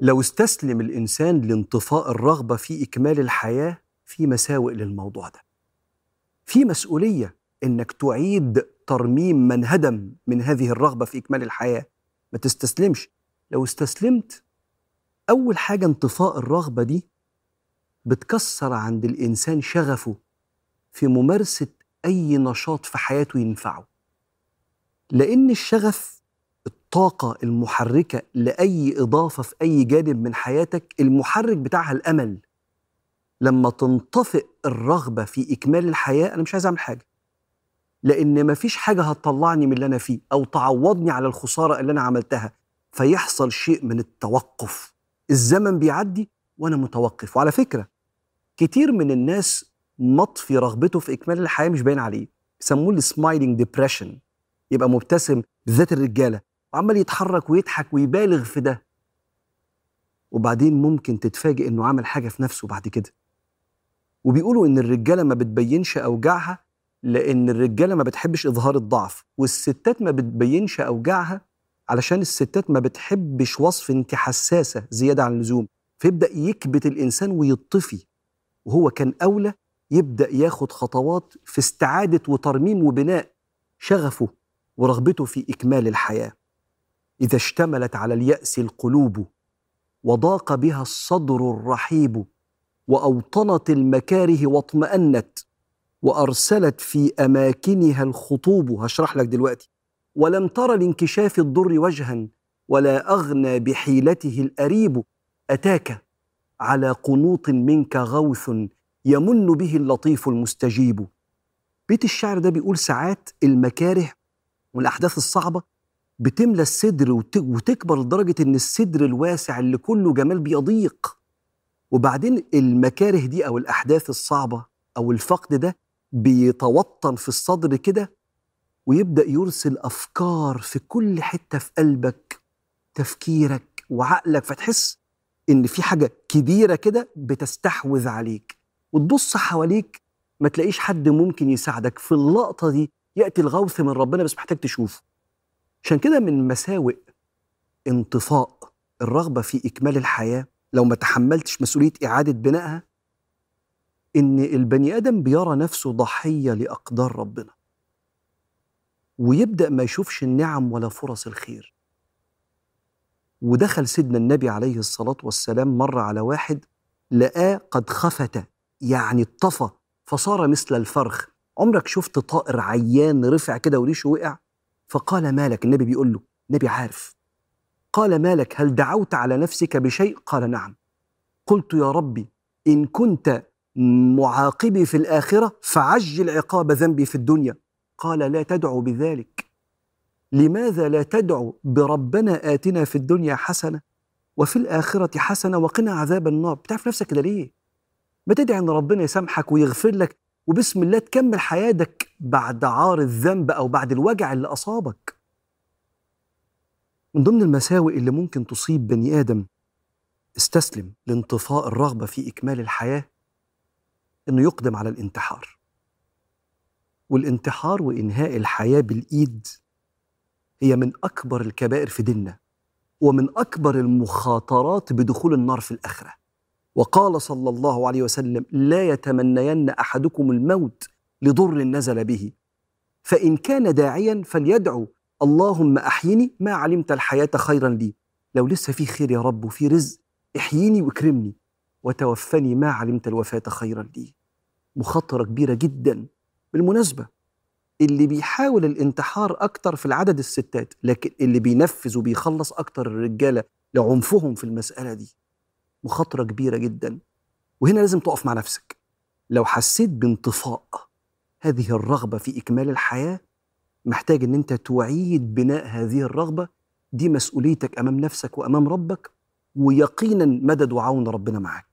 لو استسلم الإنسان لانطفاء الرغبة في إكمال الحياة في مساوئ للموضوع ده. في مسؤولية إنك تعيد ترميم من هدم من هذه الرغبة في إكمال الحياة. ما تستسلمش. لو استسلمت أول حاجة انطفاء الرغبة دي بتكسر عند الإنسان شغفه في ممارسة أي نشاط في حياته ينفعه. لأن الشغف الطاقة المحركة لأي إضافة في أي جانب من حياتك المحرك بتاعها الأمل. لما تنطفئ الرغبة في إكمال الحياة أنا مش عايز أعمل حاجة. لأن مفيش حاجة هتطلعني من اللي أنا فيه أو تعوضني على الخسارة اللي أنا عملتها. فيحصل شيء من التوقف. الزمن بيعدي وأنا متوقف. وعلى فكرة كتير من الناس مطفي رغبته في إكمال الحياة مش باين عليه. يسموه ال smiling depression يبقى مبتسم بالذات الرجالة. وعمال يتحرك ويضحك ويبالغ في ده. وبعدين ممكن تتفاجئ إنه عمل حاجة في نفسه بعد كده. وبيقولوا إن الرجالة ما بتبينش أوجاعها لأن الرجالة ما بتحبش إظهار الضعف والستات ما بتبينش أوجاعها علشان الستات ما بتحبش وصف انت حساسة زيادة عن اللزوم. فيبدأ يكبت الإنسان ويطفي. وهو كان أولى يبدأ ياخد خطوات في استعادة وترميم وبناء شغفه ورغبته في إكمال الحياة. إذا اشتملت على اليأس القلوب وضاق بها الصدر الرحيب وأوطنت المكاره واطمأنت وأرسلت في أماكنها الخطوب هشرح لك دلوقتي ولم تر لانكشاف الضر وجها ولا أغنى بحيلته الأريب أتاك على قنوط منك غوث يمن به اللطيف المستجيب. بيت الشعر ده بيقول ساعات المكاره والأحداث الصعبة بتملى الصدر وتكبر لدرجة إن الصدر الواسع اللي كله جمال بيضيق. وبعدين المكاره دي أو الأحداث الصعبة أو الفقد ده بيتوطن في الصدر كده ويبدأ يرسل أفكار في كل حتة في قلبك تفكيرك وعقلك فتحس إن في حاجة كبيرة كده بتستحوذ عليك. وتبص حواليك ما تلاقيش حد ممكن يساعدك. في اللقطة دي يأتي الغوث من ربنا بس محتاج تشوفه. عشان كده من مساوئ انطفاء الرغبة في إكمال الحياة لو ما تحملتش مسؤولية إعادة بنائها إن البني آدم بيرى نفسه ضحية لأقدار ربنا. ويبدأ ما يشوفش النعم ولا فرص الخير. ودخل سيدنا النبي عليه الصلاة والسلام مر على واحد لقاه قد خفت يعني اطفى فصار مثل الفرخ. عمرك شفت طائر عيان رفع كده وريشه وقع؟ فقال مالك النبي بيقول له النبي عارف. قال مالك هل دعوت على نفسك بشيء؟ قال نعم. قلت يا ربي إن كنت معاقبي في الآخرة فعجل عقاب ذنبي في الدنيا. قال لا تدعو بذلك. لماذا لا تدعو بربنا آتنا في الدنيا حسنة وفي الآخرة حسنة وقنا عذاب النار؟ بتعرف نفسك كده ليه؟ ما تدعي إن ربنا يسامحك ويغفر لك وبسم الله تكمل حياتك بعد عار الذنب أو بعد الوجع اللي أصابك. من ضمن المساوئ اللي ممكن تصيب بني آدم استسلم لانطفاء الرغبة في إكمال الحياة إنه يقدم على الانتحار. والانتحار وإنهاء الحياة بالإيد هي من أكبر الكبائر في ديننا ومن أكبر المخاطرات بدخول النار في الآخرة. وقال صلى الله عليه وسلم لا يتمنين أحدكم الموت لضر نزل به. فإن كان داعيا فليدعو. اللهم أحيني ما علمت الحياة خيرا لي. لو لسه في خير يا رب وفي رزق احييني واكرمني. وتوفني ما علمت الوفاة خيرا لي. مخاطرة كبيرة جدا. بالمناسبة اللي بيحاول الانتحار أكتر في العدد الستات لكن اللي بينفذ وبيخلص أكتر الرجالة لعنفهم في المسألة دي. مخاطرة كبيرة جدا. وهنا لازم تقف مع نفسك. لو حسيت بانطفاء هذه الرغبة في إكمال الحياة محتاج إن أنت تعيد بناء هذه الرغبة. دي مسؤوليتك أمام نفسك وأمام ربك ويقينا مدد وعون ربنا معاك.